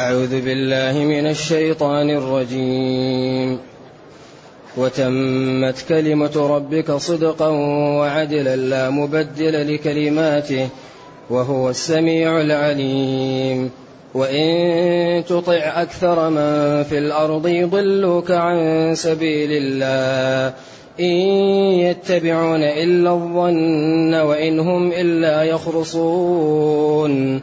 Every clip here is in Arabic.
أعوذ بالله من الشيطان الرجيم. وتمت كلمة ربك صدقا وعدلا لا مبدل لكلماته وهو السميع العليم. وإن تطع أكثر من في الأرض يضلوك عن سبيل الله. إن يتبعون إلا الظن وإن هم إلا يخرصون.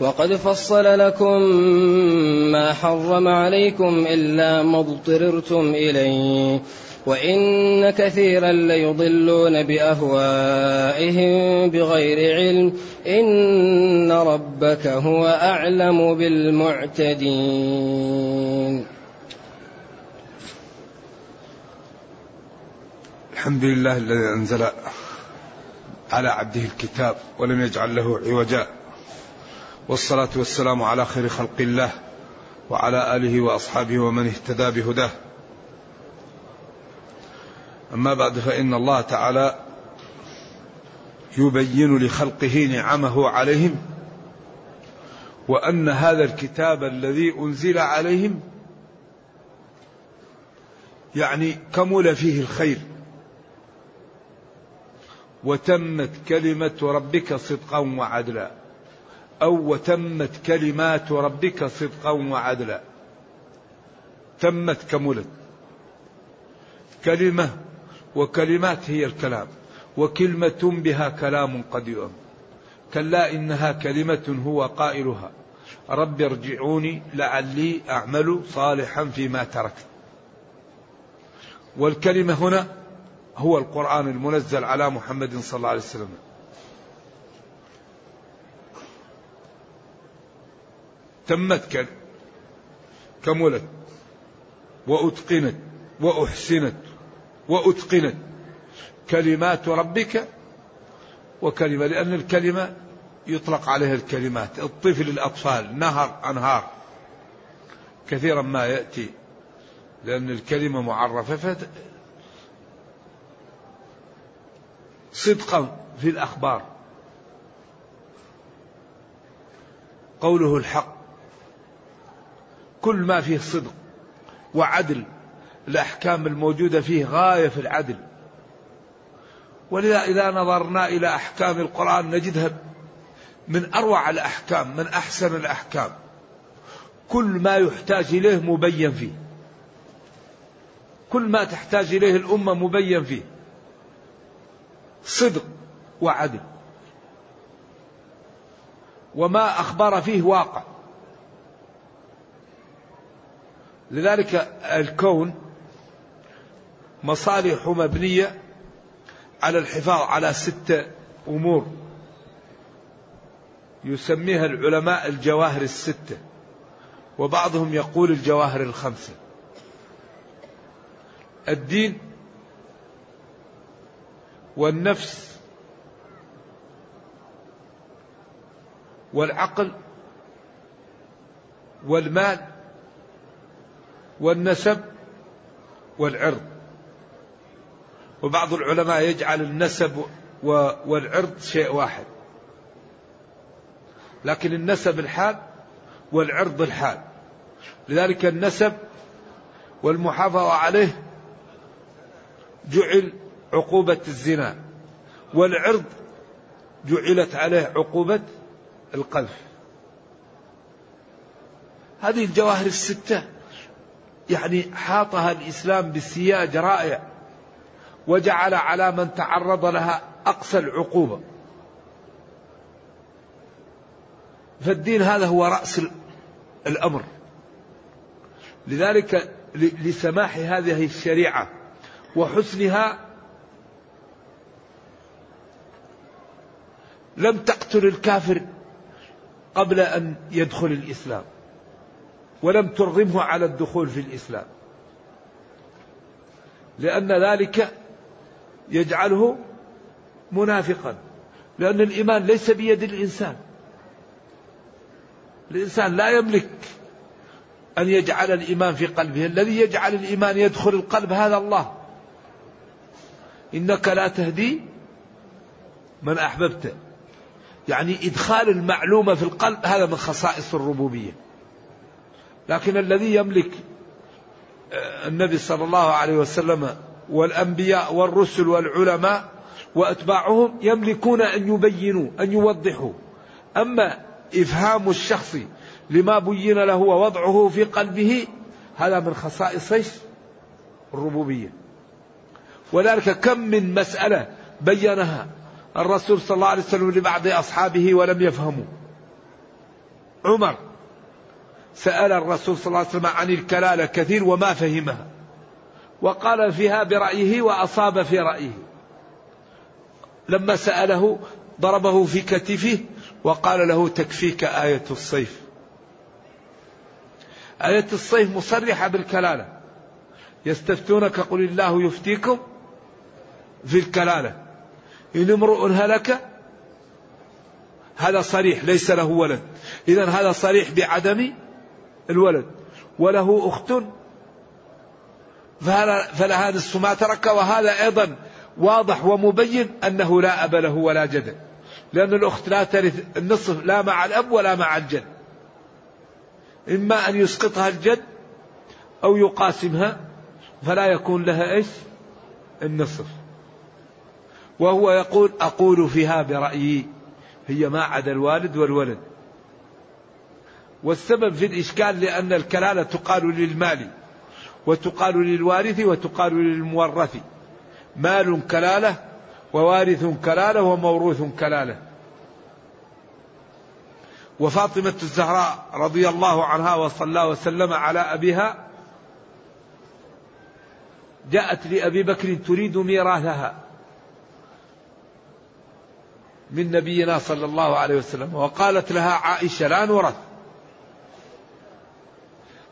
وقد فصل لكم ما حرم عليكم إلا ما اضطررتم إليه وإن كثيرا ليضلون بأهوائهم بغير علم. إن ربك هو أعلم بالمعتدين. الحمد لله الذي أنزل على عبده الكتاب ولم يجعل له عوجا. والصلاة والسلام على خير خلق الله وعلى آله وأصحابه ومن اهتدى بهداه. أما بعد فإن الله تعالى يبين لخلقه نعمه عليهم وأن هذا الكتاب الذي أنزل عليهم يعني كمل فيه الخير. وتمت كلمة ربك صدقا وعدلا. أو وتمت كلمات ربك صدقا وعدلا. تمت كملت. كلمة وكلمات هي الكلام وكلمة بها كلام قد يؤم. كلا إنها كلمة هو قائلها. رب ارجعوني لعلي أعمل صالحا فيما تركت. والكلمة هنا هو القرآن المنزل على محمد صلى الله عليه وسلم. تمت كملت وأتقنت وأحسنت وأتقنت كلمات ربك وكلمة لأن الكلمة يطلق عليها الكلمات. الطفل الأطفال نهر أنهار كثيرا ما يأتي لأن الكلمة معرفة صدقا في الأخبار. قوله الحق كل ما فيه صدق وعدل الأحكام الموجودة فيه غاية في العدل. ولذا إذا نظرنا إلى أحكام القرآن نجدها من أروع الأحكام من أحسن الأحكام. كل ما يحتاج إليه مبين فيه. كل ما تحتاج إليه الأمة مبين فيه. صدق وعدل. وما أخبر فيه واقع. لذلك الكون مصالح مبنية على الحفاظ على ستة أمور. يسميها العلماء الجواهر الستة وبعضهم يقول الجواهر الخمسة. الدين والنفس والعقل والمال والنسب والعرض. وبعض العلماء يجعل النسب والعرض شيء واحد. لكن النسب الحال والعرض الحال لذلك النسب والمحافظة عليه جعل عقوبة الزنا. والعرض جعلت عليه عقوبة القذف. هذه الجواهر الستة. يعني حاطها الإسلام بسياج رائع وجعل على من تعرض لها أقصى العقوبة. فالدين هذا هو رأس الأمر. لذلك لسماح هذه الشريعة وحسنها لم تقتل الكافر قبل أن يدخل الإسلام. ولم ترغمه على الدخول في الإسلام. لأن ذلك يجعله منافقا. لأن الإيمان ليس بيد الإنسان. الإنسان لا يملك أن يجعل الإيمان في قلبه. الذي يجعل الإيمان يدخل القلب هذا الله. إنك لا تهدي من أحببت. يعني إدخال المعلومة في القلب هذا من خصائص الربوبية. لكن الذي يملك آه، النبي صلى الله عليه وسلم والأنبياء والرسل والعلماء وأتباعهم يملكون أن يبينوا أن يوضحوا. أما إفهام الشخص لما بين له ووضعه في قلبه هذا من خصائص الربوبية. ولذلك كم من مسألة بينها الرسول صلى الله عليه وسلم لبعض أصحابه ولم يفهموا. عمر سأل الرسول صلى الله عليه وسلم عن الكلالة كثير وما فهمها. وقال فيها برأيه وأصاب في رأيه. لما سأله ضربه في كتفه وقال له تكفيك آية الصيف. آية الصيف مصرحة بالكلالة. يستفتونك قل الله يفتيكم في الكلالة. إن امرؤ هلك هذا صريح ليس له ولد. إذا هذا صريح بعدم الولد. وله أخت. فلها نصف ما ترك وهذا أيضا واضح ومبين أنه لا أب له ولا جد. لأن الأخت لا ترث النصف لا مع الأب ولا مع الجد. إما أن يسقطها الجد أو يقاسمها فلا يكون لها إيش؟ النصف. وهو يقول أقول فيها برأيي هي ما عدا الوالد والولد. والسبب في الإشكال لأن الكلالة تقال للمال وتقال للوارث وتقال للمورث. مال كلالة ووارث كلالة وموروث كلالة. وفاطمة الزهراء رضي الله عنها وصلى وسلم على أبيها جاءت لأبي بكر تريد ميراثها من نبينا صلى الله عليه وسلم وقالت لها عائشة لا نورث.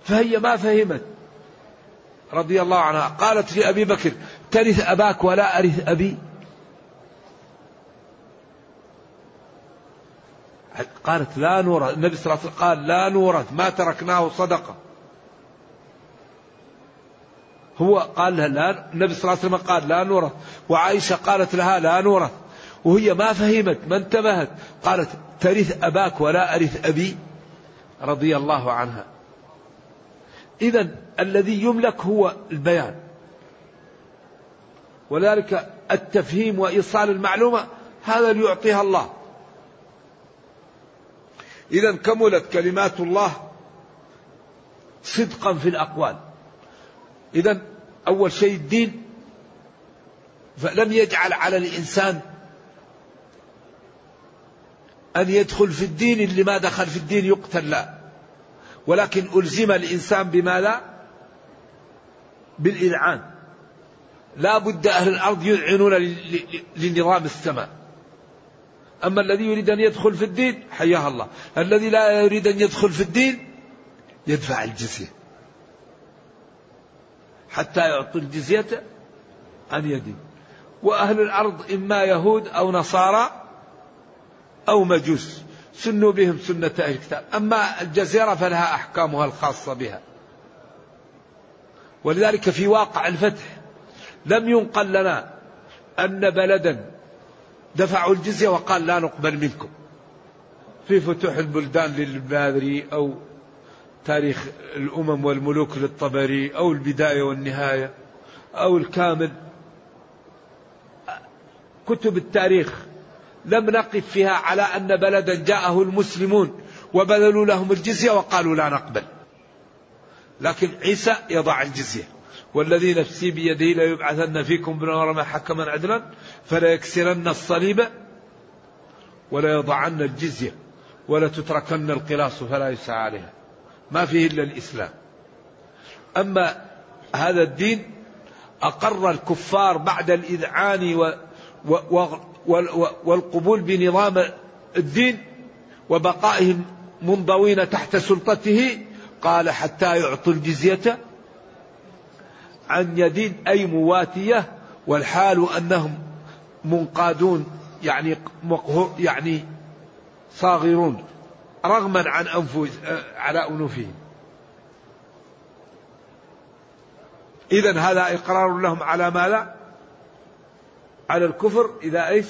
فهي ما فهمت. رضي الله عنها. قالت لأبي بكر ترث أباك ولا أرث أبي؟ قالت لا نورث. النبي صلى الله عليه وسلم قال لا نورث. ما تركناه صدقة. هو قال لها لا النبي صلى الله عليه وسلم قال لا نورث. وعائشة قالت لها لا نورث. وهي ما فهمت ما انتبهت. قالت ترث أباك ولا أرث أبي؟ رضي الله عنها. إذا الذي يملك هو البيان. ولذلك التفهيم وإيصال المعلومة هذا ليعطيها الله. إذا كملت كلمات الله صدقا في الأقوال. إذا أول شيء الدين فلم يجعل على الإنسان أن يدخل في الدين اللي ما دخل في الدين يقتل لا. ولكن ألزم الإنسان بماذا؟ بالإذعان. لا بد أهل الأرض يذعنون لنظام السماء. أما الذي يريد أن يدخل في الدين حياه الله. الذي لا يريد أن يدخل في الدين يدفع الجزية. حتى يعطي الجزية عن يده وأهل الأرض إما يهود أو نصارى أو مجوس. سنوا بهم سنة أهل الكتاب. أما الجزيرة فلها أحكامها الخاصة بها. ولذلك في واقع الفتح لم ينقل لنا أن بلدا دفعوا الجزية وقال لا نقبل منكم. في فتوح البلدان للباذري أو تاريخ الأمم والملوك للطبري أو البداية والنهاية أو الكامل. كتب التاريخ لم نقف فيها على أن بلدا جاءه المسلمون وبذلوا لهم الجزية وقالوا لا نقبل. لكن عيسى يضع الجزية. والذي نفسي بيده ليبعثن فيكم بن حكما عدلا فلا يكسرن الصليب ولا يضعن الجزية ولا تتركن القلاص فلا يسعى عليها. ما فيه إلا الإسلام. أما هذا الدين أقر الكفار بعد الإذعان و و والقبول بنظام الدين وبقائهم منضوين تحت سلطته قال حتى يعطوا الجزية عن يد أي مواتية والحال أنهم منقادون يعني يعني صاغرون رغما عن أنفس على أنوفهم إذا هذا إقرار لهم على ماذا؟ على الكفر إذا إيش؟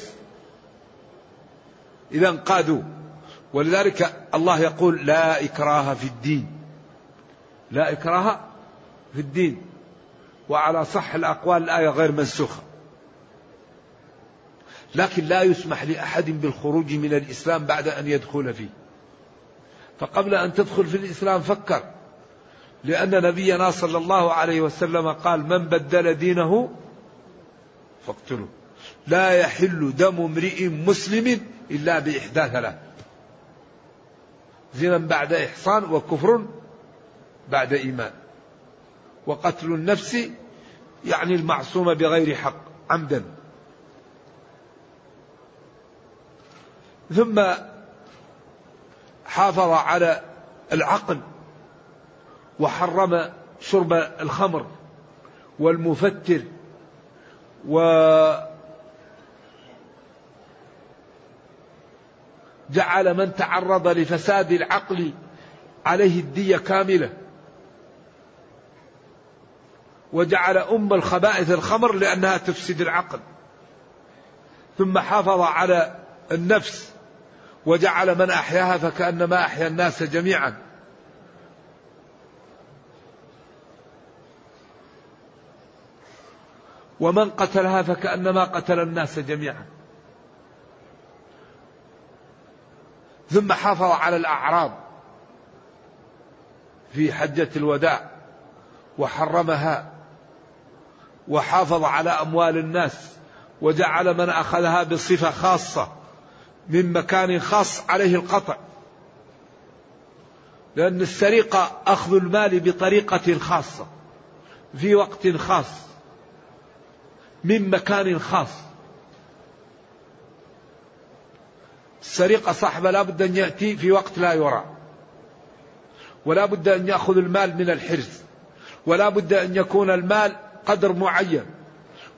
إذا انقادوا. ولذلك الله يقول لا إكراه في الدين. لا إكراه في الدين. وعلى صح الأقوال الآية غير منسوخة. لكن لا يسمح لأحد بالخروج من الإسلام بعد أن يدخل فيه. فقبل أن تدخل في الإسلام فكر. لأن نبينا صلى الله عليه وسلم قال من بدل دينه فاقتلوه. لا يحل دم امرئ مسلم إلا بإحدى ثلاث. زنا بعد إحصان وكفر بعد إيمان. وقتل النفس يعني المعصومة بغير حق عمدا. ثم حافظ على العقل وحرم شرب الخمر والمفتر و جعل من تعرض لفساد العقل عليه الدية كاملة. وجعل أم الخبائث الخمر لأنها تفسد العقل. ثم حافظ على النفس وجعل من أحياها فكأنما أحيا الناس جميعا. ومن قتلها فكأنما قتل الناس جميعا. ثم حافظ على الأعراض في حجة الوداع وحرمها وحافظ على أموال الناس وجعل من أخذها بصفة خاصة من مكان خاص عليه القطع. لأن السرقة أخذ المال بطريقة خاصة في وقت خاص من مكان خاص. السرقة صاحبه لا بد أن يأتي في وقت لا يرى. ولا بد أن يأخذ المال من الحرز. ولا بد أن يكون المال قدر معين.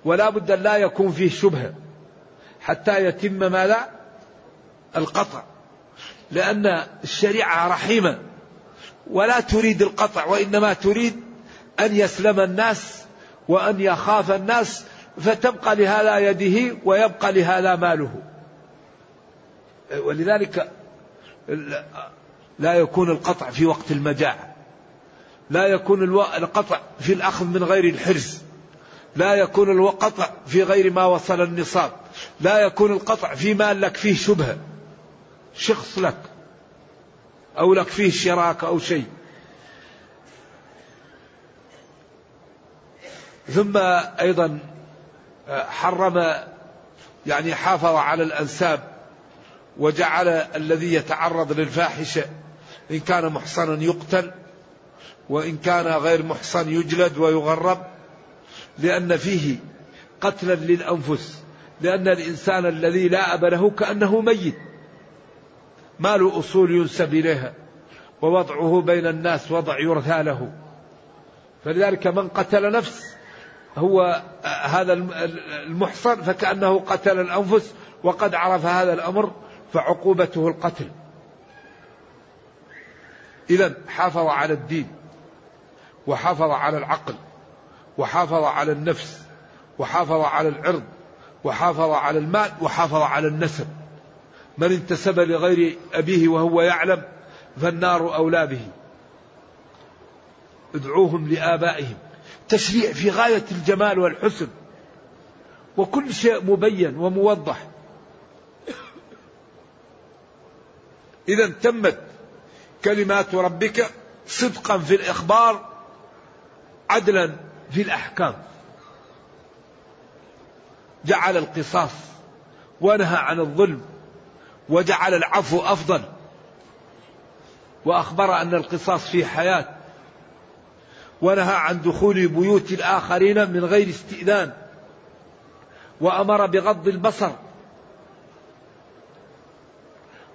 ولا بد أن لا يكون فيه شبهة. حتى يتم ماذا؟ القطع. لأن الشريعة رحيمة. ولا تريد القطع وإنما تريد أن يسلم الناس وأن يخاف الناس فتبقى لهذا يده ويبقى لهذا ماله. ولذلك لا يكون القطع في وقت المجاعة لا يكون القطع في الأخذ من غير الحرز. لا يكون القطع في غير ما وصل النصاب. لا يكون القطع في مال لك فيه شبهة. شخص لك. أو لك فيه شراك أو شيء. ثم أيضا حرم يعني حافظ على الأنساب. وجعل الذي يتعرض للفاحشة إن كان محصنا يقتل وإن كان غير محصن يجلد ويغرب لأن فيه قتلا للأنفس لأن الإنسان الذي لا أب له كأنه ميت. ما له أصول ينسب إليها ووضعه بين الناس وضع يرثى له. فلذلك من قتل نفس هو هذا المحصن فكأنه قتل الأنفس وقد عرف هذا الأمر فعقوبته القتل. إذا حافظ على الدين وحافظ على العقل وحافظ على النفس وحافظ على العرض وحافظ على المال وحافظ على النسب. من انتسب لغير أبيه وهو يعلم فالنار أولى به. ادعوهم لآبائهم. تشريع في غاية الجمال والحسن. وكل شيء مبين وموضح. إذا تمت كلمات ربك صدقا في الإخبار عدلا في الأحكام. جعل القصاص ونهى عن الظلم وجعل العفو أفضل. وأخبر أن القصاص في حياة ونهى عن دخول بيوت الآخرين من غير استئذان. وأمر بغض البصر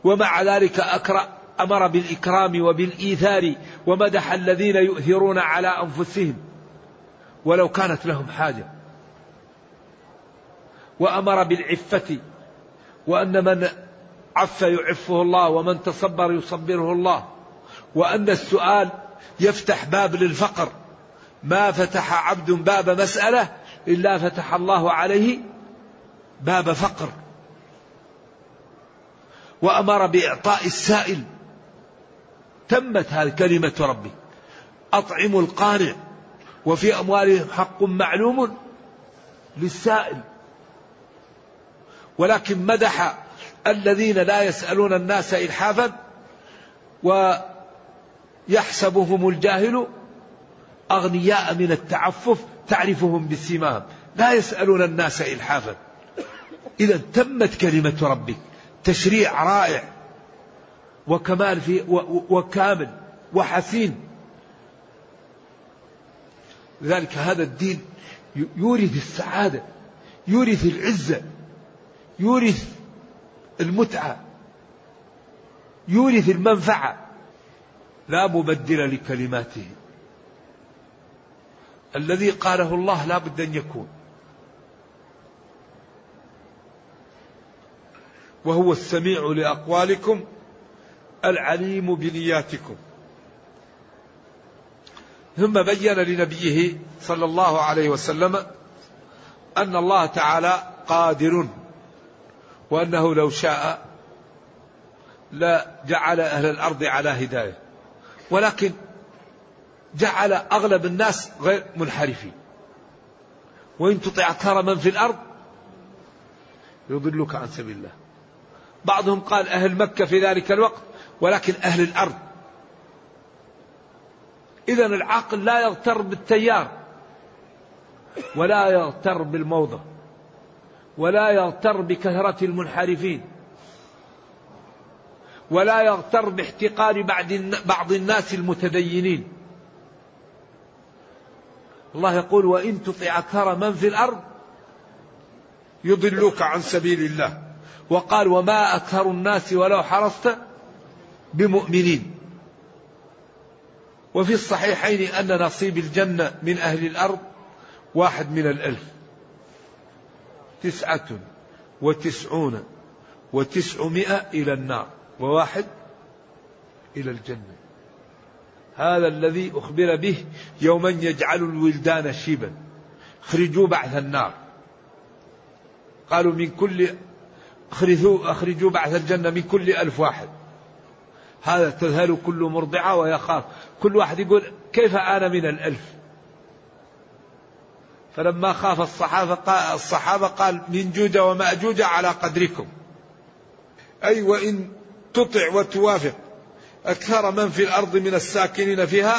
ومع ذلك أكرأ أمر بالإكرام وبالإيثار ومدح الذين يؤثرون على أنفسهم. ولو كانت لهم حاجة. وأمر بالعفة. وأن من عف يعفه الله ومن تصبر يصبره الله. وأن السؤال يفتح باب للفقر. ما فتح عبد باب مسألة إلا فتح الله عليه باب فقر. وأمر بإعطاء السائل. تمت هذه كلمة ربي. أطعموا القانع وفي أموالهم حق معلوم للسائل. ولكن مدح الذين لا يسألون الناس إلحافا ويحسبهم الجاهل أغنياء من التعفف تعرفهم بسيماهم لا يسألون الناس إلحافا. إذا تمت كلمة ربك تشريع رائع وكمال في وكامل وحسين. لذلك هذا الدين يورث السعادة يورث العزة يورث المتعة يورث المنفعة. لا مبدل لكلماته. الذي قاله الله لا بد أن يكون. وهو السميع لأقوالكم العليم بنياتكم. ثم بين لنبيه صلى الله عليه وسلم أن الله تعالى قادر وأنه لو شاء لجعل أهل الأرض على هداية ولكن جعل أغلب الناس غير منحرفين. وإن تطع أكثر من في الأرض يضلك عن سبيل الله. بعضهم قال أهل مكة في ذلك الوقت ولكن أهل الأرض. إذا العاقل لا يغتر بالتيار ولا يغتر بالموضة ولا يغتر بكثرة المنحرفين ولا يغتر باحتقار بعض الناس المتدينين. الله يقول وإن تطع أكثر من في الأرض يضلوك عن سبيل الله. وقال وما أكثر الناس ولو حرصت بمؤمنين. وفي الصحيحين أن نصيب الجنة من أهل الأرض واحد من الألف. تسعة وتسعون وتسعمائة إلى النار وواحد إلى الجنة. هذا الذي أخبر به يوما يجعل الولدان شيبا. اخرجوا بعث النار. قالوا من كل اخرجوا أخرجوا بعث الجنة من كل ألف واحد. هذا تذهل كل مرضعة ويخاف. كل واحد يقول كيف أنا من الألف؟ فلما خاف الصحابة قال الصحابة قال من جوج ومأجوج على قدركم. أي وإن تطع وتوافق. أكثر من في الأرض من الساكنين فيها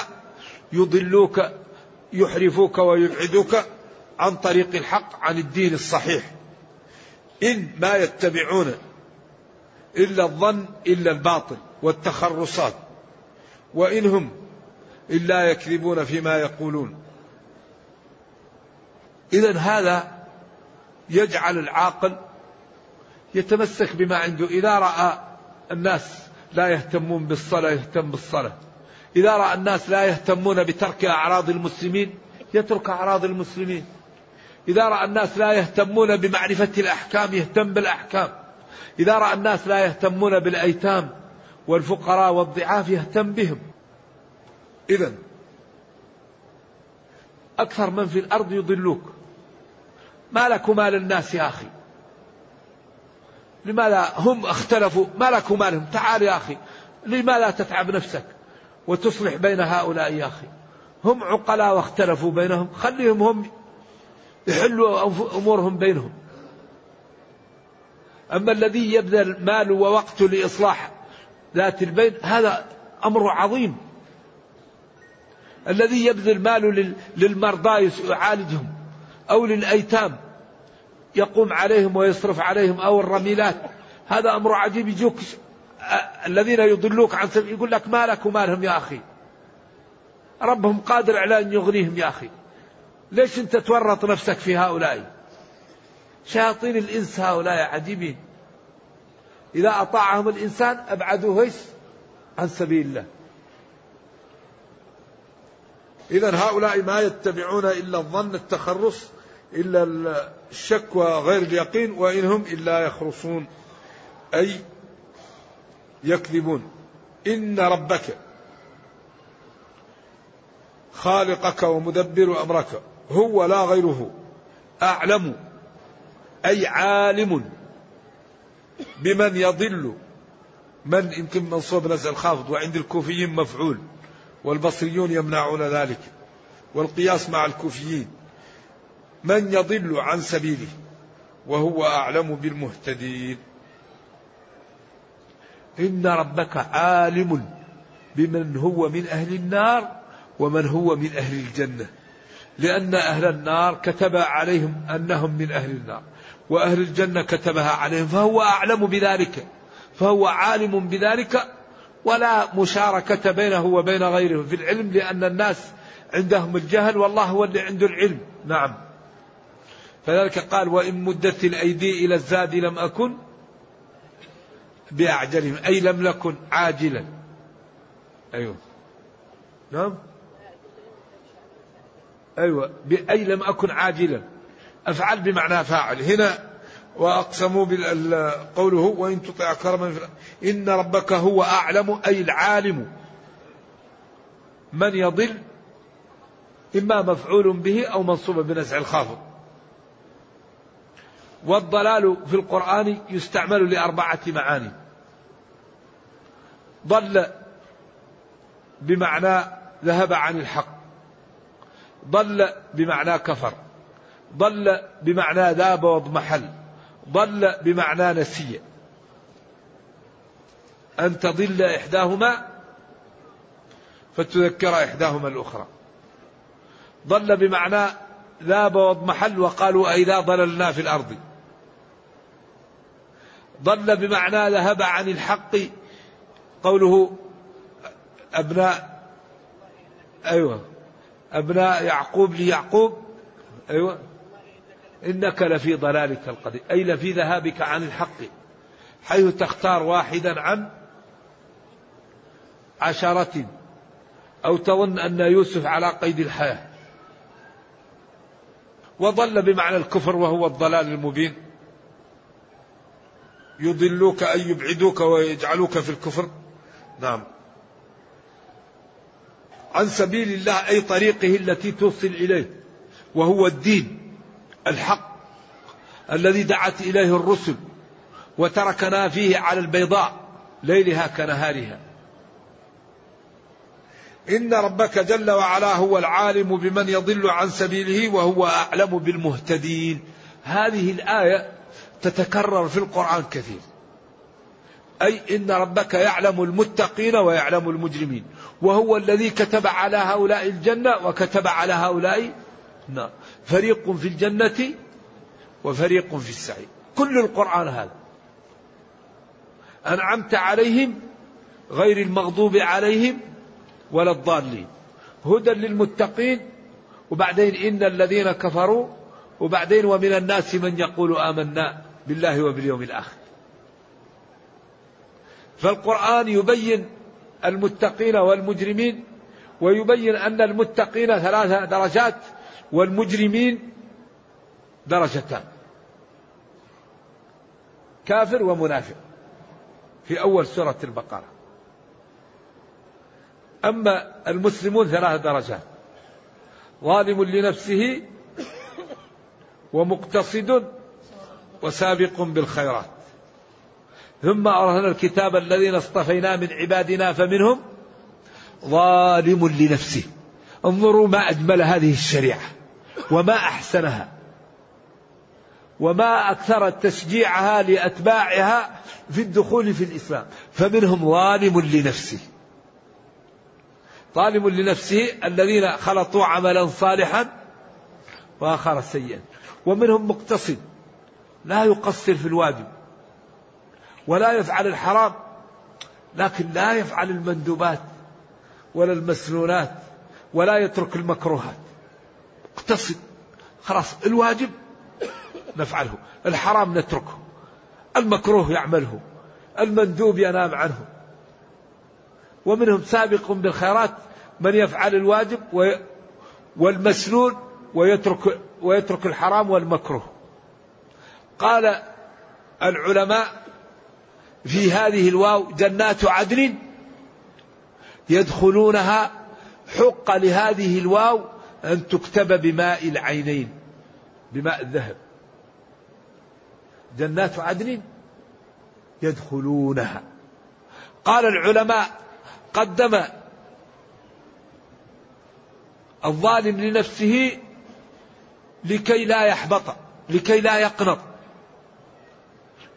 يضلوك يحرفوك ويبعدوك عن طريق الحق عن الدين الصحيح. إن ما يتبعون إلا الظن إلا الباطل والتخرصات. وإن هم إلا يكذبون فيما يقولون. إذا هذا يجعل العاقل يتمسك بما عنده. إذا رأى الناس لا يهتمون بالصلاة يهتم بالصلاة. إذا رأى الناس لا يهتمون بترك أعراض المسلمين يترك أعراض المسلمين. إذا رأى الناس لا يهتمون بمعرفة الأحكام يهتم بالأحكام. إذا رأى الناس لا يهتمون بالأيتام والفقراء والضعاف يهتم بهم. إذا أكثر من في الأرض يضلوك. ما لك مال الناس يا أخي؟ لماذا هم اختلفوا؟ ما لك مالهم تعال يا أخي. لماذا تتعب نفسك وتصلح بين هؤلاء يا أخي؟ هم عقلاء واختلفوا بينهم. خليهم هم يحلوا أمورهم بينهم. أما الذي يبذل ماله ووقته لإصلاح ذات البين هذا أمر عظيم. الذي يبذل ماله للمرضى يعالجهم أو للأيتام يقوم عليهم ويصرف عليهم أو الرميلات هذا أمر عجيب. يجوك الذين يضلوك عن سبيل يقول لك مالك ومالهم يا أخي. ربهم قادر على أن يغنيهم يا أخي. ليش أنت تورط نفسك في هؤلاء؟ شياطين الإنس هؤلاء عجيبين. إذا أطاعهم الإنسان أبعدوه عن سبيل الله. إذا هؤلاء ما يتبعون إلا الظن التخرص إلا الشك وغير اليقين وإن هم إلا يخرصون أي يكذبون. إن ربك خالقك ومدبر أمرك. هو لا غيره. أعلم. أي عالم. بمن يضل. من يمكن منصوب نزع الخافض وعند الكوفيين مفعول. والبصريون يمنعون ذلك. والقياس مع الكوفيين. من يضل عن سبيله. وهو أعلم بالمهتدين. إن ربك عالم بمن هو من أهل النار ومن هو من أهل الجنة. لأن أهل النار كتب عليهم أنهم من أهل النار وأهل الجنة كتبها عليهم فهو أعلم بذلك فهو عالم بذلك ولا مشاركة بينه وبين غيره في العلم لأن الناس عندهم الجهل والله هو اللي عنده العلم. نعم. فذلك قال وإن مدت الأيدي إلى الزاد لم أكن بأعجلهم أي لم نكن عاجلا. أيوه. نعم. أيوة أي لم أكن عاجلا. أفعل بمعنى فاعل. هنا وأقسموا قوله وإن تطع كرما إن ربك هو أعلم أي العالم. من يضل؟ إما مفعول به أو منصوب بنزع الخافض والضلال في القرآن يستعمل لأربعة معاني. ضل بمعنى ذهب عن الحق. ضل بمعنى كفر ضل بمعنى ذاب واضمحل ضل بمعنى نسي. أن تضل إحداهما فتذكر إحداهما الأخرى. ضل بمعنى ذاب واضمحل وقالوا أئذا ضللنا في الأرض. ضل بمعنى ذهب عن الحق قوله أبناء أيوه. أبناء يعقوب ليعقوب. أيوة. إنك لفي ضلالك القديم. أي لفي ذهابك عن الحق. حيث تختار واحدا عن عشرة. أو تظن أن يوسف على قيد الحياة. وضل بمعنى الكفر وهو الضلال المبين. يضلوك أي يبعدوك ويجعلوك في الكفر. نعم. عن سبيل الله أي طريقه التي توصل إليه وهو الدين الحق الذي دعت إليه الرسل وتركنا فيه على البيضاء ليلها كنهارها. إن ربك جل وعلا هو العالم بمن يضل عن سبيله وهو أعلم بالمهتدين. هذه الآية تتكرر في القرآن كثير أي إن ربك يعلم المتقين ويعلم المجرمين. وهو الذي كتب على هؤلاء الجنة وكتب على هؤلاء النار. فريق في الجنة وفريق في السعير. كل القرآن هذا. أنعمت عليهم غير المغضوب عليهم ولا الضالين. هدى للمتقين وبعدين إن الذين كفروا وبعدين ومن الناس من يقول آمنا بالله وباليوم الآخر. فالقرآن يبين المتقين والمجرمين ويبين أن المتقين ثلاث درجات والمجرمين درجتان. كافر ومنافق في أول سورة البقرة. أما المسلمون ثلاث درجات ظالم لنفسه ومقتصد وسابق بالخيرات. ثم أورثنا الكتاب الذين اصطفينا من عبادنا فمنهم ظالم لنفسه. انظروا ما أجمل هذه الشريعة وما أحسنها وما أكثر تشجيعها لأتباعها في الدخول في الإسلام. فمنهم ظالم لنفسه. ظالم لنفسه الذين خلطوا عملا صالحا وآخر سيئا. ومنهم مقتصد لا يقصر في الواجب. ولا يفعل الحرام لكن لا يفعل المندوبات ولا المسنونات ولا يترك المكروهات. اقتصد. خلاص الواجب نفعله الحرام نتركه المكروه يعمله المندوب ينام عنه. ومنهم سابق بالخيرات من يفعل الواجب والمسنون ويترك ويترك الحرام والمكروه. قال العلماء في هذه الواو جنات عدن يدخلونها حق لهذه الواو أن تكتب بماء العينين بماء الذهب. جنات عدن يدخلونها. قال العلماء قدم الظالم لنفسه لكي لا يحبط لكي لا يقنط.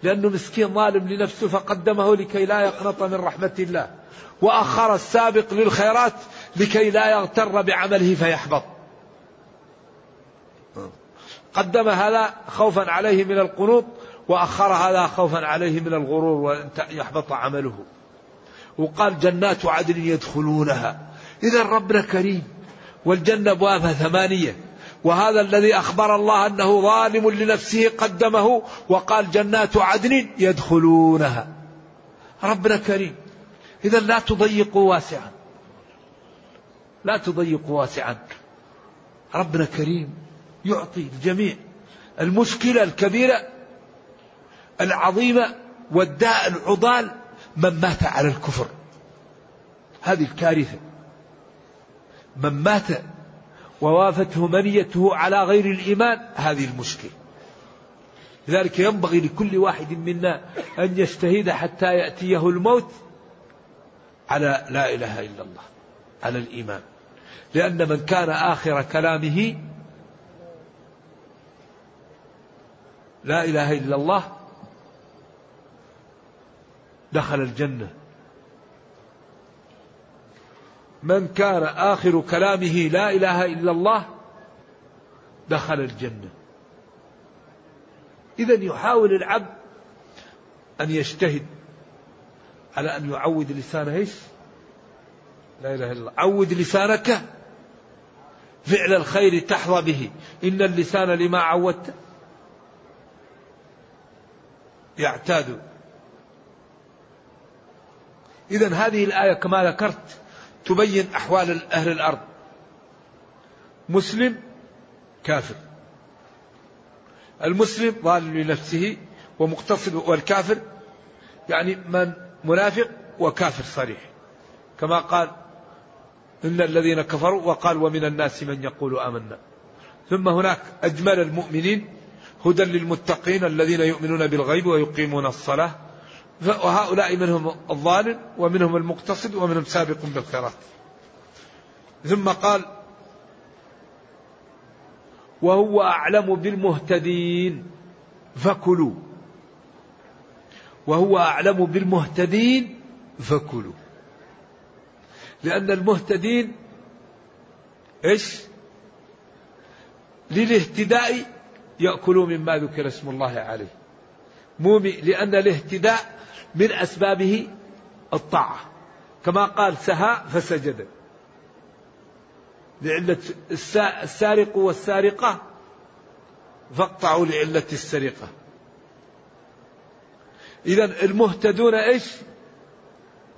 لأنه مسكين ظالم لنفسه فقدمه لكي لا يقنط من رحمة الله. وأخر السابق للخيرات لكي لا يغتر بعمله فيحبط. قدم هذا خوفا عليه من القنوط وأخر هذا خوفا عليه من الغرور وأن يحبط عمله. وقال جنات عدن يدخلونها. إذا ربنا كريم والجنة أبوابها ثمانية. وهذا الذي أخبر الله أنه ظالم لنفسه قدمه وقال جنات عدن يدخلونها. ربنا كريم. إذا لا تضيقوا واسعا. لا تضيقوا واسعا. ربنا كريم. يعطي الجميع المشكلة الكبيرة العظيمة والداء العضال من مات على الكفر. هذه الكارثة. من مات ووافته منيته على غير الإيمان هذه المشكلة. لذلك ينبغي لكل واحد منا أن يجتهد حتى يأتيه الموت على لا إله إلا الله على الإيمان. لأن من كان آخر كلامه لا إله إلا الله دخل الجنة. من كان آخر كلامه لا إله إلا الله دخل الجنة. إذا يحاول العبد أن يجتهد على أن يعود لسانه إيش؟ لا إله إلا الله. عود لسانك فعل الخير تحظى به. إن اللسان لما عودت يعتاد. إذا هذه الآية كما ذكرت تبين أحوال أهل الأرض. مسلم كافر. المسلم ظالم لنفسه ومقتصد والكافر يعني من منافق وكافر صريح. كما قال إن الذين كفروا وقال ومن الناس من يقول آمنا. ثم هناك أجمل المؤمنين هدى للمتقين الذين يؤمنون بالغيب ويقيمون الصلاة. وهؤلاء منهم الظالم ومنهم المقتصد ومنهم سابق بالخيرات. ثم قال وهو أعلم بالمهتدين. فكلوا. وهو أعلم بالمهتدين. فكلوا. لأن المهتدين إيش؟ للاهتداء يأكلوا مما ذكر اسم الله عليه. مو لأن الاهتداء من أسبابه الطاعة. كما قال سها فسجد. لعلة السارق والسارقة فاقطعوا لعلة السرقة. إذا المهتدون إيش؟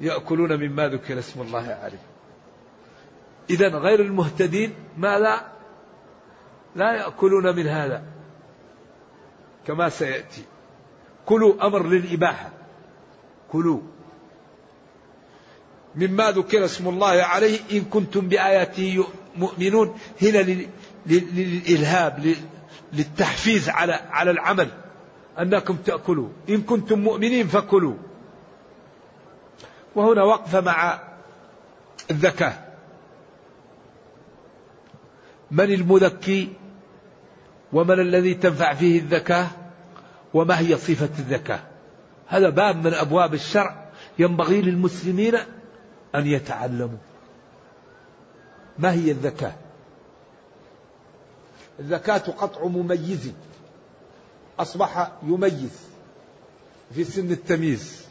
يأكلون مما ذكر اسم الله عليه. إذا غير المهتدين ماذا؟ لا يأكلون من هذا. كما سيأتي. كلوا أمر للإباحة. كلوا. مما ذكر اسم الله عليه إن كنتم بآياته مؤمنون. هنا للإلهاب للتحفيز على على العمل. أنكم تأكلوا. إن كنتم مؤمنين فكلوا. وهنا وقفة مع الذكاء. من المذكي؟ ومن الذي تنفع فيه الذكاء؟ وما هي صفة الذكاء؟ هذا باب من أبواب الشرع ينبغي للمسلمين أن يتعلموا. ما هي الذكاء؟ الذكاء قطع مميز. أصبح يميز في سن التمييز.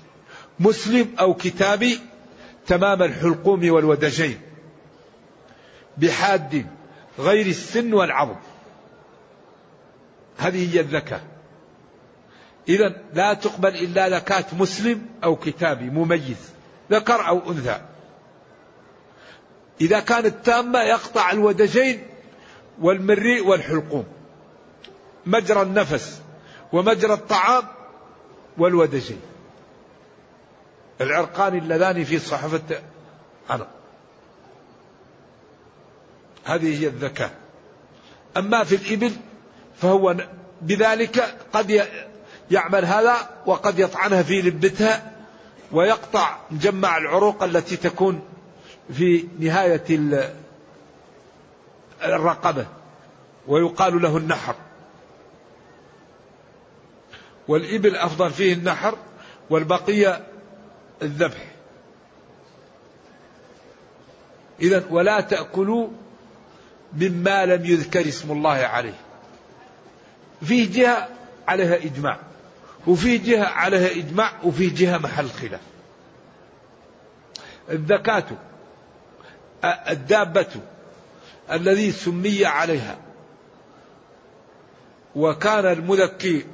مسلم أو كتابي تمام الحلقوم والودجين. بحاد غير السن والعظم. هذه هي الذكاء. إذا لا تقبل إلا زكاة مسلم أو كتابي مميز ذكر أو أنثى. إذا كانت تامة يقطع الودجين والمريء والحلقوم مجرى النفس ومجرى الطعام والودجين. العرقان اللذان في صحفة عنق هذه هي الذكاء. أما في الإبل فهو بذلك قد يعمل هذا وقد يطعنها في لبتها ويقطع مجمع العروق التي تكون في نهاية الرقبة ويقال له النحر. والإبل أفضل فيه النحر والبقية الذبح. إذا ولا تأكلوا مما لم يذكر اسم الله عليه. فيه جهة عليها إجماع. وفي جهة عليها إجماع وفي جهة محل خلاف. الذكاة الدابة الذي سمي عليها. وكان المذكي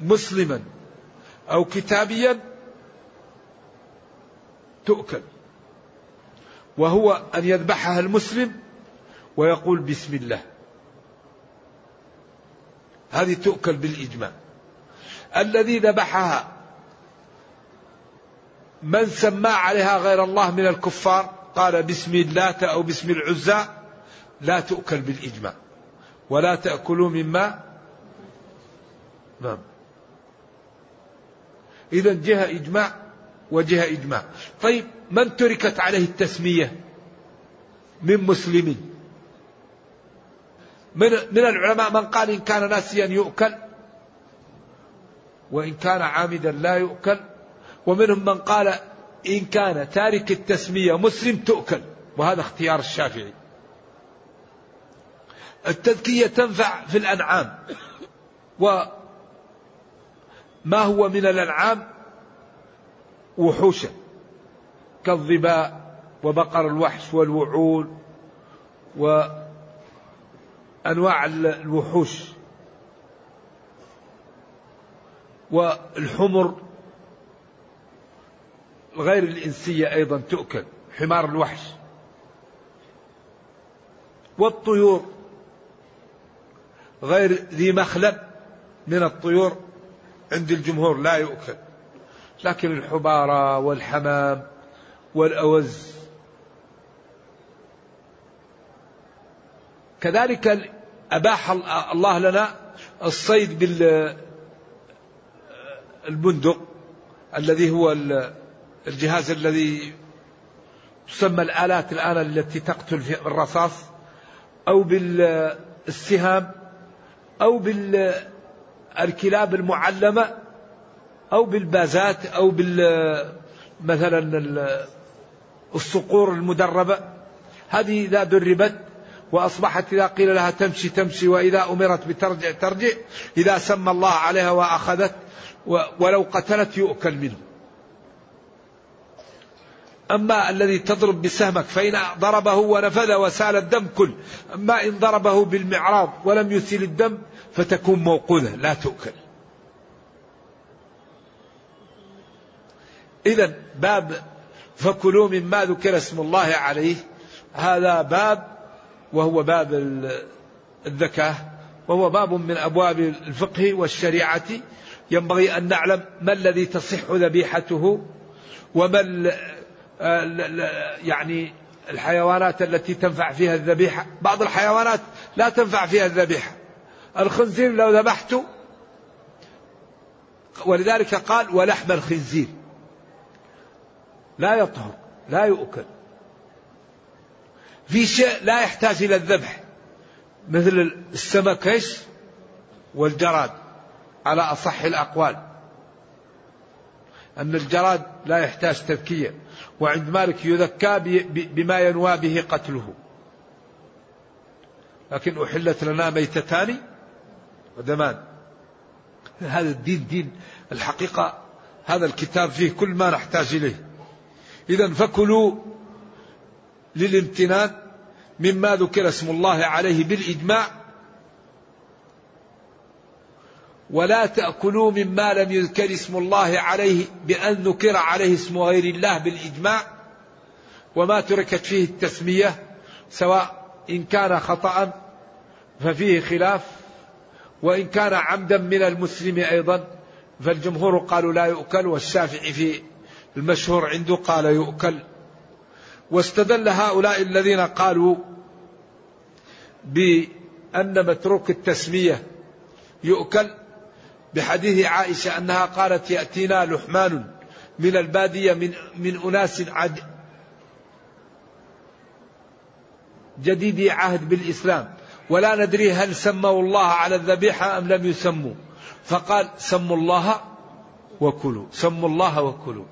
مسلما أو كتابيا تؤكل. وهو أن يذبحها المسلم ويقول بسم الله. هذه تؤكل بالإجماع. الذي ذبحها. من سمى عليها غير الله من الكفار؟ قال باسم اللات أو باسم العزى لا تؤكل بالإجماع. ولا تأكلوا مما نعم. إذا جهة إجماع وجهة إجماع. طيب من تركت عليه التسمية؟ من مسلمين من من العلماء من قال إن كان ناسيا يؤكل؟ وإن كان عامدا لا يؤكل. ومنهم من قال إن كان تارك التسمية مسلم تؤكل. وهذا اختيار الشافعي. التذكية تنفع في الأنعام. وما هو من الأنعام؟ وحوشا كالظباء وبقر الوحش والوعول وأنواع الوحوش. والحمر غير الإنسية أيضا تؤكل حمار الوحش. والطيور غير ذي مخلب من الطيور عند الجمهور لا يؤكل. لكن الحبارة والحمام والأوز. كذلك أباح الله لنا الصيد بالبندق الذي هو الجهاز الذي تسمى الآلات الآن التي تقتل في الرصاص أو بالسهام أو بالكلاب المعلمة أو بالبازات أو بال مثلا الصقور المدربة. هذه إذا دربت وأصبحت إذا قيل لها تمشي تمشي وإذا أمرت بترجع ترجع إذا سمى الله عليها وأخذت ولو قتلت يؤكل منه. أما الذي تضرب بسهمك فإن ضربه ونفذ وسال الدم كل أما إن ضربه بالمعراض ولم يسيل الدم فتكون موقوذة لا تؤكل. إذا باب فكلوا مما ذكر اسم الله عليه. هذا باب وهو باب الذكاء وهو باب من أبواب الفقه والشريعة. ينبغي أن نعلم ما الذي تصح ذبيحته وما يعني الحيوانات التي تنفع فيها الذبيحة. بعض الحيوانات لا تنفع فيها الذبيحة. الخنزير لو ذبحته ولذلك قال ولحم الخنزير. لا يطهر لا يؤكل. في شيء لا يحتاج إلى الذبح مثل السمك والجراد. على أصح الأقوال. أن الجراد لا يحتاج تذكية وعند مالك يذكى بما ينوى به قتله. لكن أحلت لنا ميتتان ودمان. هذا الدين دين الحقيقة هذا الكتاب فيه كل ما نحتاج إليه. إذا فكلوا للامتنان مما ذكر اسم الله عليه بالإجماع. ولا تأكلوا مما لم يذكر اسم الله عليه بأن ذكر عليه اسم غير الله بالإجماع وما تركت فيه التسمية سواء إن كان خطأ ففيه خلاف وإن كان عمدا من المسلم أيضا فالجمهور قالوا لا يؤكل والشافعي في المشهور عنده قال يؤكل واستدل هؤلاء الذين قالوا بأن متروك التسمية يؤكل بحديث عائشة أنها قالت يأتينا لحمان من البادية من, من أناس عد جديدي عهد بالإسلام. ولا ندري هل سموا الله على الذبيحة أم لم يسموا. فقال سموا الله وكلوا. سموا الله وكلوا.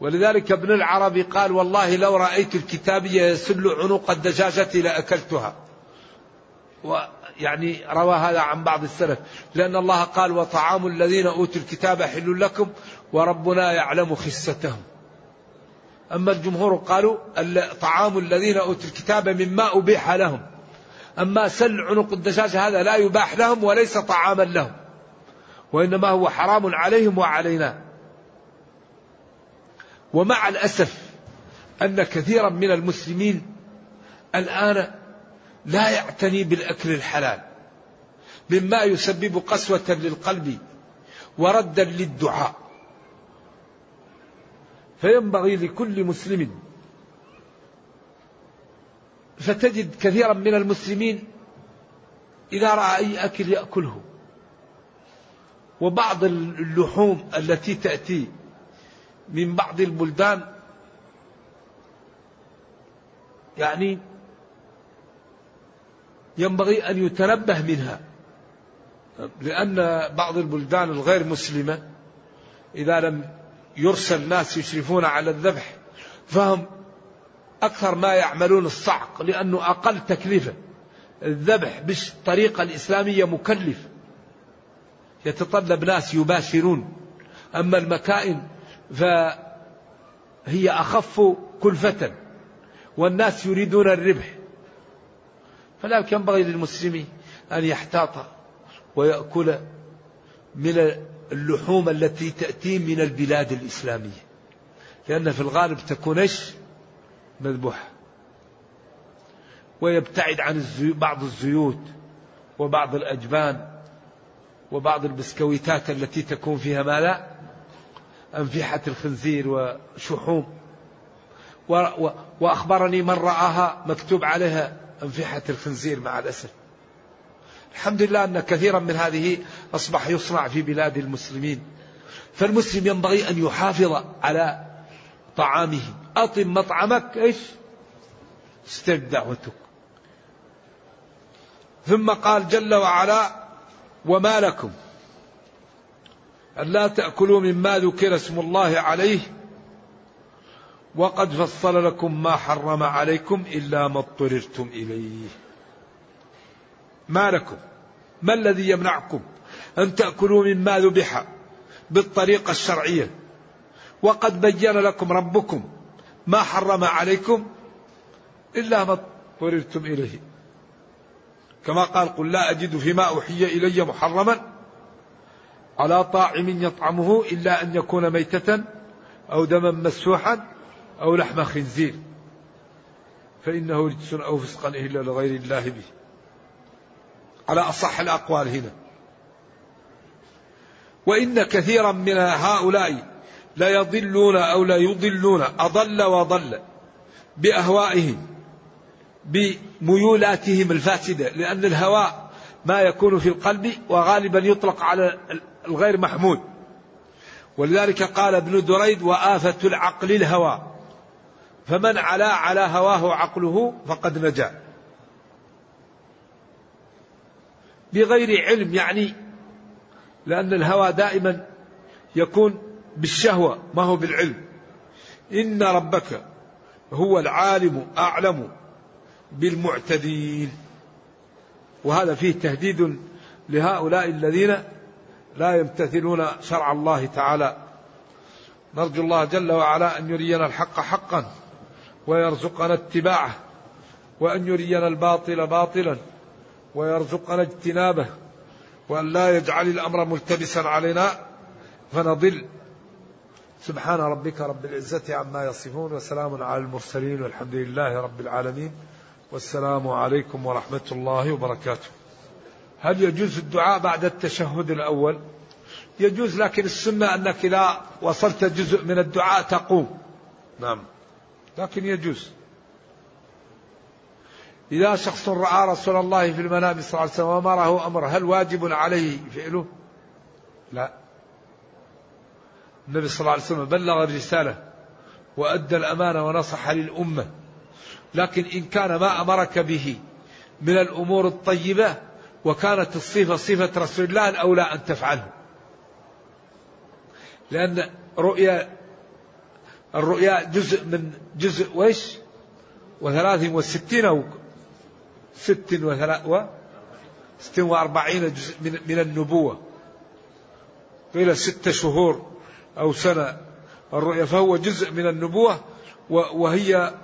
ولذلك ابن العربي قال والله لو رأيت الكتابية يسل عنق الدجاجة لأكلتها. ويعني روى هذا عن بعض السلف. لأن الله قال وطعام الذين أوتوا الكتاب حل لكم وربنا يعلم خستهم. أما الجمهور قالوا طعام الذين أوتوا الكتاب مما أبيح لهم. أما سل عنق الدجاجة هذا لا يباح لهم وليس طعاما لهم وإنما هو حرام عليهم وعلينا. ومع الأسف أن كثيرا من المسلمين الآن لا يعتني بالأكل الحلال مما يسبب قسوة للقلب وردا للدعاء. فينبغي لكل مسلم فتجد كثيرا من المسلمين إذا رأى أي أكل يأكله وبعض اللحوم التي تأتي من بعض البلدان يعني ينبغي أن يتنبه منها لأن بعض البلدان الغير مسلمة إذا لم يرسل ناس يشرفون على الذبح فهم أكثر ما يعملون الصعق لأنه أقل تكلفة. الذبح بالطريقة الإسلامية مكلف. يتطلب ناس يباشرون. أما المكائن فهي أخف كلفة والناس يريدون الربح. فلذلك ينبغي للمسلم أن يحتاط ويأكل من اللحوم التي تأتي من البلاد الإسلامية. لأن في الغالب تكون إيش؟ مذبوحة. ويبتعد عن بعض الزيوت وبعض الأجبان وبعض البسكويتات التي تكون فيها ما لا؟ أنفحة الخنزير وشحوم. وأخبرني من رآها مكتوب عليها أنفحة الخنزير مع الأسف الحمد لله أن كثيرا من هذه أصبح يصنع في بلاد المسلمين. فالمسلم ينبغي أن يحافظ على طعامه. أطم مطعمك إيش؟ استجب دعوتك. ثم قال جل وعلا وما لكم ألا تأكلوا مما ذكر اسم الله عليه وقد فصل لكم ما حرم عليكم إلا ما اضطررتم إليه. ما لكم؟ ما الذي يمنعكم أن تأكلوا مما ذبح بالطريقة الشرعية؟ وقد بين لكم ربكم ما حرم عليكم إلا ما اضطررتم إليه. كما قال قل لا أجد فيما أوحي إلي محرما على طاعم يطعمه إلا أن يكون ميتة أو دما مسوحا أو لحم خنزير فإنه رجس أو فسقا إلا لغير الله به. على أصح الأقوال هنا. وإن كثيرا من هؤلاء لا يضلون أو لا يضلون أضل وضل بأهوائهم بميولاتهم الفاسدة لأن الهوى ما يكون في القلب وغالبا يطلق على الغير محمود ولذلك قال ابن دريد وآفة العقل الهوى. فمن علا على هواه عقله فقد نجا. بغير علم يعني لأن الهوى دائما يكون بالشهوة ما هو بالعلم. إن ربك هو العالم أعلم بالمعتدين. وهذا فيه تهديد لهؤلاء الذين لا يمتثلون شرع الله تعالى. نرجو الله جل وعلا أن يرينا الحق حقا. ويرزقنا اتباعه وأن يرينا الباطل باطلا ويرزقنا اجتنابه وأن لا يجعل الأمر ملتبسا علينا فنضل. سبحان ربك رب العزة عما يصفون وسلام على المرسلين والحمد لله رب العالمين والسلام عليكم ورحمة الله وبركاته. هل يجوز الدعاء بعد التشهد الأول؟ يجوز لكن السنة أنك إذا وصلت جزء من الدعاء تقوم. نعم. لكن يجوز. إذا شخص رأى رسول الله في المنام صلى الله عليه وسلم وأمره أمر هل واجب عليه فعله؟ لا. النبي صلى الله عليه وسلم بلغ الرسالة وأدى الأمانة ونصح للأمة. لكن إن كان ما أمرك به من الأمور الطيبة وكانت الصفة صفة رسول الله الأولى أن تفعله. لأن رؤيا الرؤيا جزء من جزء وإيش؟ وثلاث وستين أو ست وثلاث ست وأربعين جزء من, من النبوة. قيل ست شهور أو سنة. الرؤيا فهو جزء من النبوة وهي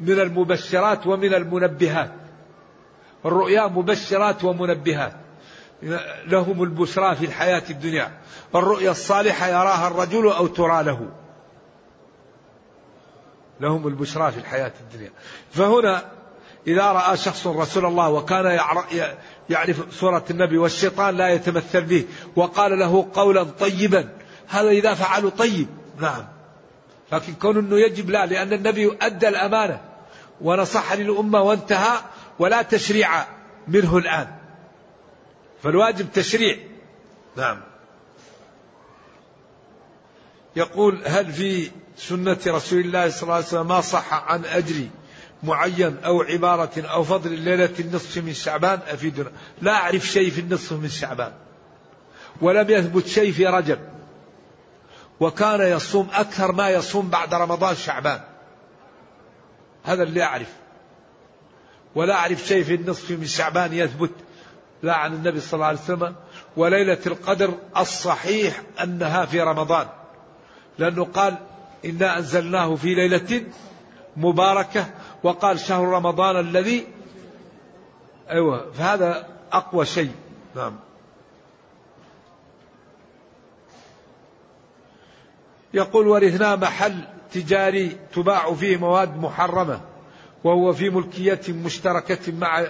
من المبشرات ومن المنبهات. الرؤيا مبشرات ومنبهات. لهم البشرى في الحياة الدنيا. الرؤيا الصالحة يراها الرجل أو ترى له. لهم البشرى في الحياة الدنيا. فهنا إذا رأى شخص رسول الله وكان يعرف صورة النبي والشيطان لا يتمثل به وقال له قولا طيبا هذا إذا فعلوا طيب. نعم. لكن كون أنه يجب لا لأن النبي أدى الأمانة ونصح للأمة وانتهى ولا تشريع منه الآن. فالواجب تشريع. نعم. يقول هل في سنة رسول الله صلى الله عليه وسلم ما صح عن أجر معين أو عبارة أو فضل الليلة النصف من شعبان؟ أفيدنا لا أعرف شيء في النصف من شعبان. ولم يثبت شيء في رجب. وكان يصوم أكثر ما يصوم بعد رمضان شعبان. هذا اللي أعرف. ولا أعرف شيء في النصف من شعبان يثبت لا عن النبي صلى الله عليه وسلم. وليلة القدر الصحيح أنها في رمضان. لأنه قال إنا أنزلناه في ليلة مباركة وقال شهر رمضان الذي أيوة فهذا أقوى شيء. نعم. يقول ورثنا محل تجاري تباع فيه مواد محرمة وهو في ملكية مشتركة مع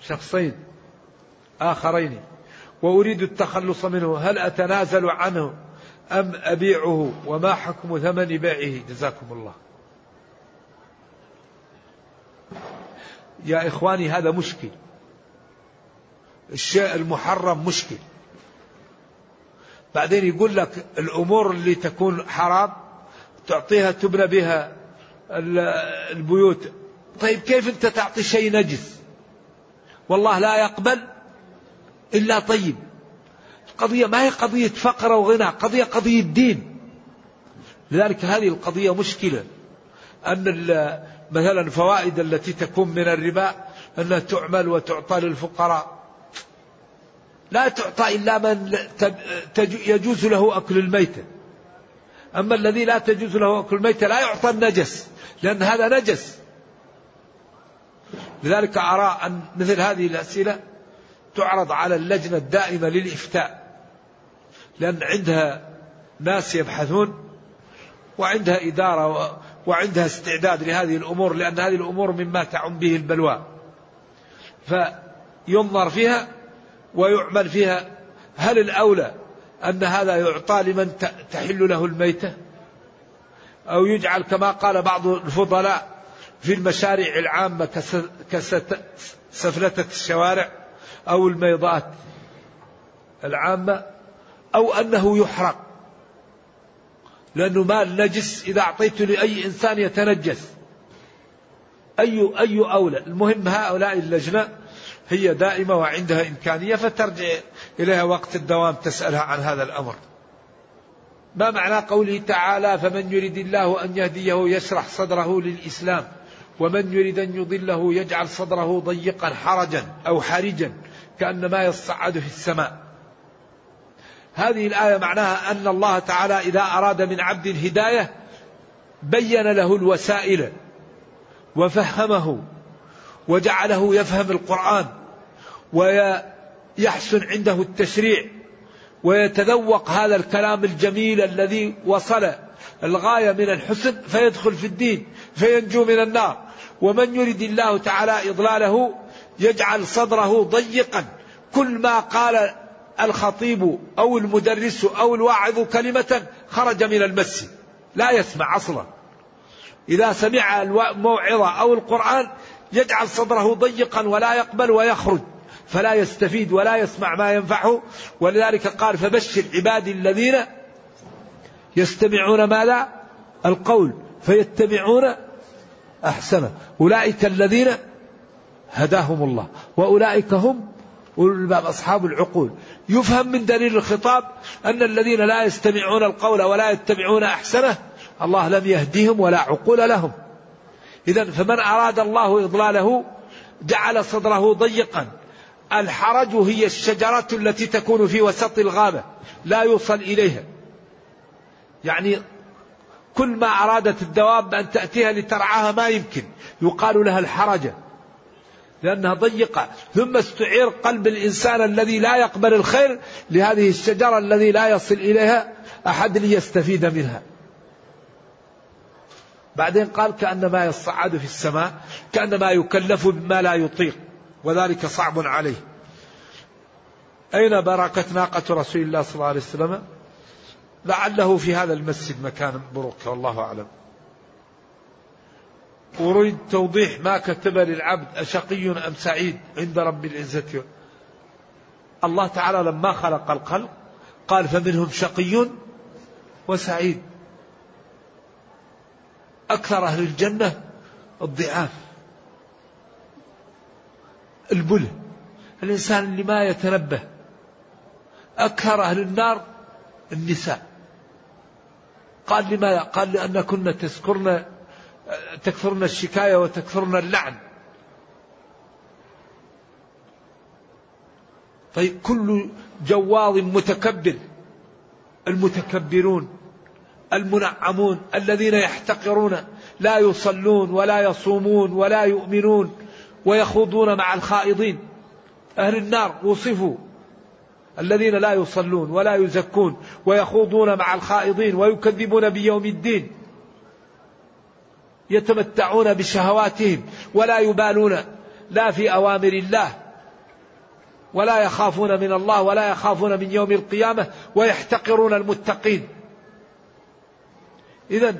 شخصين آخرين وأريد التخلص منه. هل أتنازل عنه؟ أم أبيعه وما حكم ثمن بيعه جزاكم الله. يا إخواني هذا مشكل. الشيء المحرم مشكل. بعدين يقول لك الأمور اللي تكون حرام تعطيها تبنى بها البيوت. طيب كيف أنت تعطي شيء نجس؟ والله لا يقبل إلا طيب. القضية ما هي قضية فقر وغنى قضية قضية دين. لذلك هذه القضية مشكلة أن مثلا الفوائد التي تكون من الربا أنها تعمل وتعطى للفقراء. لا تعطى إلا من يجوز له أكل الميتة. أما الذي لا تجوز له أكل الميتة لا يعطى النجس لأن هذا نجس. لذلك أرى أن مثل هذه الأسئلة تعرض على اللجنة الدائمة للإفتاء. لأن عندها ناس يبحثون وعندها إدارة وعندها استعداد لهذه الأمور لأن هذه الأمور مما تعم به البلوى. فينظر فيها ويعمل فيها. هل الأولى أن هذا يعطى لمن تحل له الميتة؟ أو يجعل كما قال بعض الفضلاء في المشاريع العامة كسفلتة الشوارع أو الميضات العامة؟ أو أنه يحرق. لأنه مال نجس إذا أعطيته لأي إنسان يتنجس. أي أي أولى. المهم هؤلاء اللجنة هي دائمة وعندها إمكانية فترجع إليها وقت الدوام تسألها عن هذا الأمر. ما معنى قوله تعالى فمن يريد الله أن يهديه يشرح صدره للإسلام ومن يريد أن يضله يجعل صدره ضيقا حرجا أو حرجا كأنما يصعد في السماء هذه الآية معناها أن الله تعالى إذا أراد من عبد الهداية بين له الوسائل وفهمه وجعله يفهم القرآن ويحسن عنده التشريع ويتذوق هذا الكلام الجميل الذي وصل الغاية من الحسن فيدخل في الدين فينجو من النار. ومن يرد الله تعالى إضلاله يجعل صدره ضيقا. كل ما قال الخطيب أو المدرس أو الواعظ كلمة خرج من المس لا يسمع أصلا. إذا سمع الموعظة أو القرآن يجعل صدره ضيقا ولا يقبل ويخرج. فلا يستفيد ولا يسمع ما ينفعه. ولذلك قال فبشر عبادي الذين يستمعون ماذا؟ القول. فيتبعون أحسنه. أولئك الذين هداهم الله. وأولئك هم أولو الباب أصحاب العقول. يفهم من دليل الخطاب أن الذين لا يستمعون القول ولا يتبعون أحسنه الله لم يهديهم ولا عقول لهم. إذا فمن أراد الله إضلاله جعل صدره ضيقا. الحرج هي الشجرة التي تكون في وسط الغابة لا يوصل إليها. يعني كل ما أرادت الدواب أن تأتيها لترعاها ما يمكن. يقال لها الحرجة. لأنها ضيقة. ثم استعير قلب الإنسان الذي لا يقبل الخير لهذه الشجرة الذي لا يصل إليها أحد ليستفيد منها. بعدين قال كأنما يصعد في السماء كأنما يكلف بما لا يطيق وذلك صعب عليه. أين بركة ناقة رسول الله صلى الله عليه وسلم؟ لعله في هذا المسجد مكان بركة والله أعلم. أريد توضيح ما كتب للعبد أشقي أم سعيد عند رب العزة. الله تعالى لما خلق الخلق قال فمنهم شقي وسعيد. أكثر أهل الجنة الضعاف. البله. الإنسان اللي ما يتنبه. أكثر أهل النار النساء. قال لماذا؟ قال لأن كنا تذكرن تكثرن الشكاية وتكثرن اللعن. طيب كل جواظ متكبر المتكبرون المنعمون الذين يحتقرون لا يصلون ولا يصومون ولا يؤمنون ويخوضون مع الخائضين. أهل النار وصفوا الذين لا يصلون ولا يزكون ويخوضون مع الخائضين ويكذبون بيوم الدين. يتمتعون بشهواتهم ولا يبالون لا في أوامر الله ولا يخافون من الله ولا يخافون من يوم القيامة ويحتقرون المتقين. اذا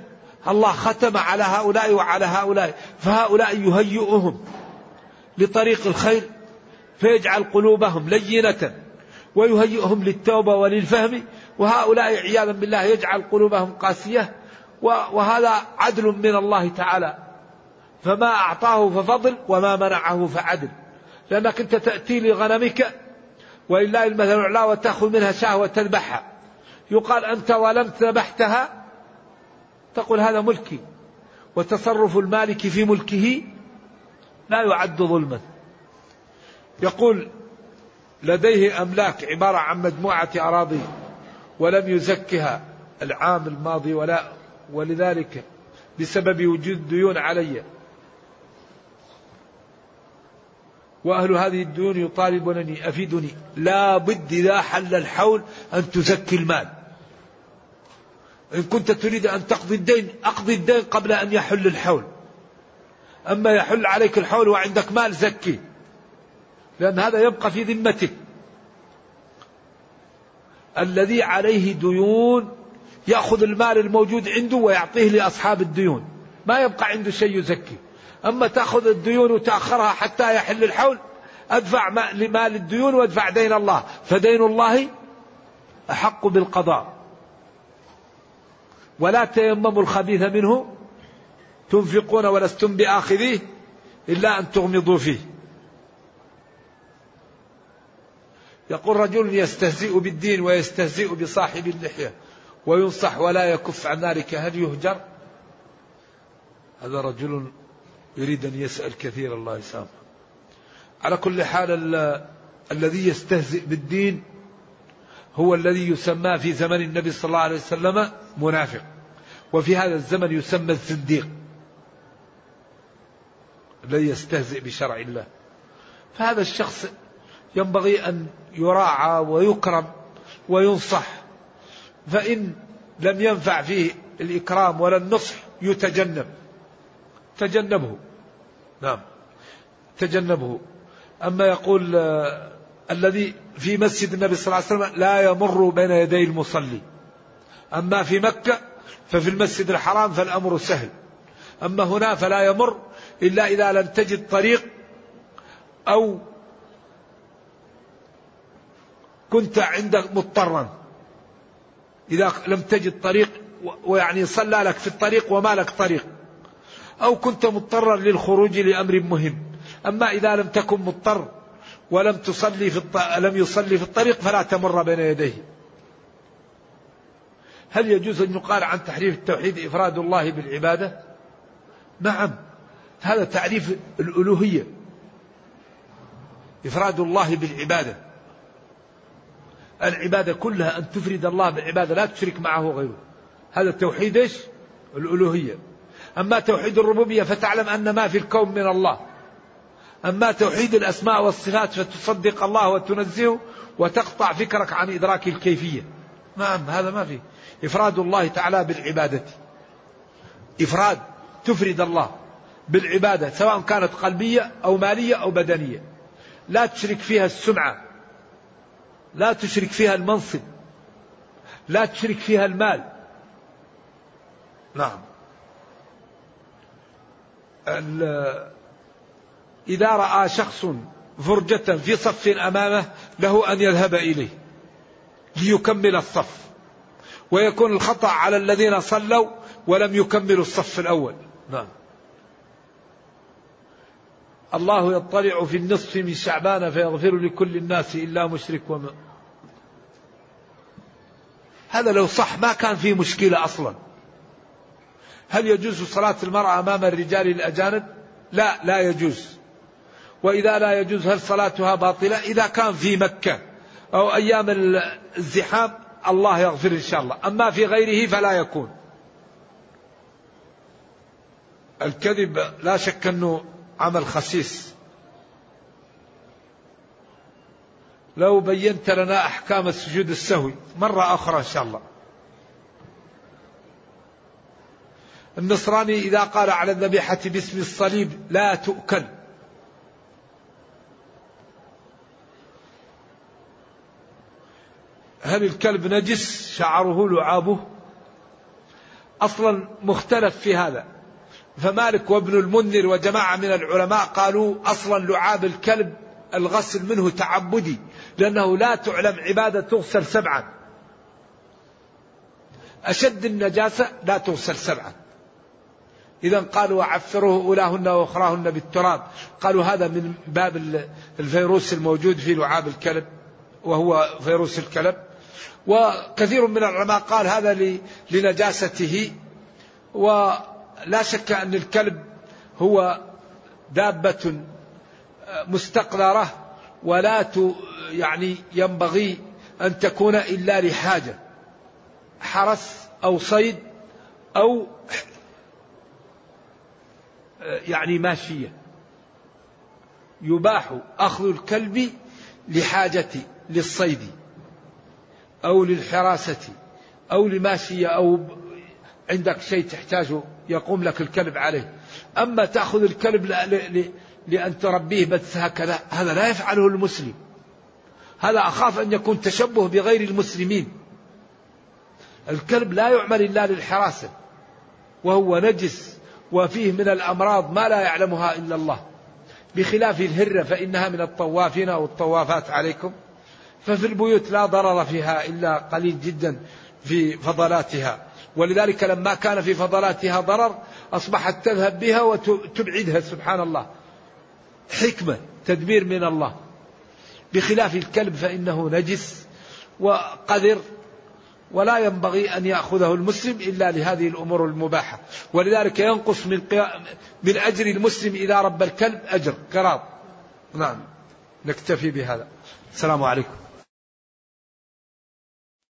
الله ختم على هؤلاء وعلى هؤلاء فهؤلاء يهيئهم لطريق الخير فيجعل قلوبهم لينة ويهيئهم للتوبة وللفهم وهؤلاء عياذا بالله يجعل قلوبهم قاسية وهذا عدل من الله تعالى. فما أعطاه ففضل وما منعه فعدل. لأنك أنت تأتي لغنمك ولله المثل الأعلى وتأخذ منها شهوة تذبحها يقال أنت ولم ذبحتها تقول هذا ملكي. وتصرف المالك في ملكه لا يعد ظلما. يقول لديه أملاك عبارة عن مجموعة أراضي ولم يزكها العام الماضي ولا ولذلك بسبب وجود ديون علي. وأهل هذه الديون يطالبونني أفيدني. لا بد إذا حل الحول أن تزكي المال. إن كنت تريد أن تقضي الدين أقضي الدين قبل أن يحل الحول. أما يحل عليك الحول وعندك مال زكي. لأن هذا يبقى في ذمتك. الذي عليه ديون يأخذ المال الموجود عنده ويعطيه لأصحاب الديون. ما يبقى عنده شيء يزكي. أما تأخذ الديون وتأخرها حتى يحل الحول أدفع لمال الديون وادفع دين الله. فدين الله أحق بالقضاء. ولا تيمموا الخبيث منه تنفقون ولستم بآخذيه إلا أن تغمضوا فيه. يقول رجل يستهزئ بالدين ويستهزئ بصاحب اللحية. وينصح ولا يكف عن ذلك. هل يهجر؟ هذا رجل يريد أن يسأل كثير الله يسامحه. على كل حال الذي يستهزئ بالدين هو الذي يسمى في زمن النبي صلى الله عليه وسلم منافق. وفي هذا الزمن يسمى الزنديق الذي يستهزئ بشرع الله. فهذا الشخص ينبغي أن يراعى ويكرم وينصح فإن لم ينفع فيه الإكرام ولا النصح يتجنب. تجنبه. نعم. تجنبه. أما يقول آه الذي في مسجد النبي صلى الله عليه وسلم لا يمر بين يدي المصلي. أما في مكة ففي المسجد الحرام فالأمر سهل. أما هنا فلا يمر إلا إذا لم تجد طريق أو كنت عندك مضطرا. إذا لم تجد طريق ويعني صلى لك في الطريق وما لك طريق. أو كنت مضطرا للخروج لأمر مهم. أما إذا لم تكن مضطر ولم تصلي في الط... لم يصلي في الطريق فلا تمر بين يديه. هل يجوز أن يقال عن تحريف التوحيد إفراد الله بالعبادة؟ نعم. هذا تعريف الألوهية. إفراد الله بالعبادة. العبادة كلها أن تفرد الله بالعبادة لا تشرك معه غيره هذا التوحيد إيش؟ الألوهية. أما توحيد الربوبية فتعلم أن ما في الكون من الله. أما توحيد الأسماء والصفات فتصدق الله وتنزهه وتقطع فكرك عن إدراك الكيفية. نعم هذا ما في. إفراد الله تعالى بالعبادة. إفراد تفرد الله بالعبادة سواء كانت قلبية أو مالية أو بدنية. لا تشرك فيها السمعة. لا تشرك فيها المنصب. لا تشرك فيها المال. نعم. إذا رأى شخص فرجة في صف أمامه له أن يذهب إليه ليكمل الصف. ويكون الخطأ على الذين صلوا ولم يكملوا الصف الأول. نعم. الله يطلع في النصف من شعبان فيغفر لكل الناس إلا مشرك وما هذا لو صح ما كان فيه مشكلة أصلا. هل يجوز صلاة المرأة أمام الرجال الأجانب؟ لا لا يجوز. وإذا لا يجوز هل صلاتها باطلة؟ إذا كان في مكة أو أيام الزحام الله يغفر إن شاء الله. أما في غيره فلا يكون. الكذب لا شك أنه عمل خسيس. لو بينت لنا أحكام السجود السهوي مرة أخرى إن شاء الله. النصراني إذا قال على الذبيحة باسم الصليب لا تؤكل. هل الكلب نجس؟ شعره لعابه. أصلا مختلف في هذا. فمالك وابن المنذر وجماعة من العلماء قالوا أصلا لعاب الكلب الغسل منه تعبدي. لأنه لا تعلم عبادة تغسل سبعا. أشد النجاسة لا تغسل سبعا. إذا قالوا وعفروه أولاهن وأخراهن بالتراب. قالوا هذا من باب الفيروس الموجود في لعاب الكلب وهو فيروس الكلب. وكثير من العلماء قال هذا لنجاسته. ولا شك أن الكلب هو دابة مستقذرة ولا يعني ينبغي أن تكون إلا لحاجة حرس أو صيد أو يعني ماشية. يباح أخذ الكلب لحاجة للصيد أو للحراسة أو لماشية أو عندك شيء تحتاجه يقوم لك الكلب عليه. أما تأخذ الكلب لأن تربيه بس هكذا. هذا لا يفعله المسلم. هذا أخاف أن يكون تشبه بغير المسلمين. الكلب لا يعمل إلا للحراسة. وهو نجس وفيه من الأمراض ما لا يعلمها إلا الله. بخلاف الهرة فإنها من الطوافين أو الطوافات عليكم. ففي البيوت لا ضرر فيها إلا قليل جدا في فضلاتها. ولذلك لما كان في فضلاتها ضرر أصبحت تذهب بها وتبعدها سبحان الله. حكمة تدبير من الله. بخلاف الكلب فإنه نجس وقذر ولا ينبغي أن يأخذه المسلم إلا لهذه الأمور المباحة. ولذلك ينقص من, من أجر المسلم إذا رب الكلب أجر قراض نعم نكتفي بهذا. السلام عليكم.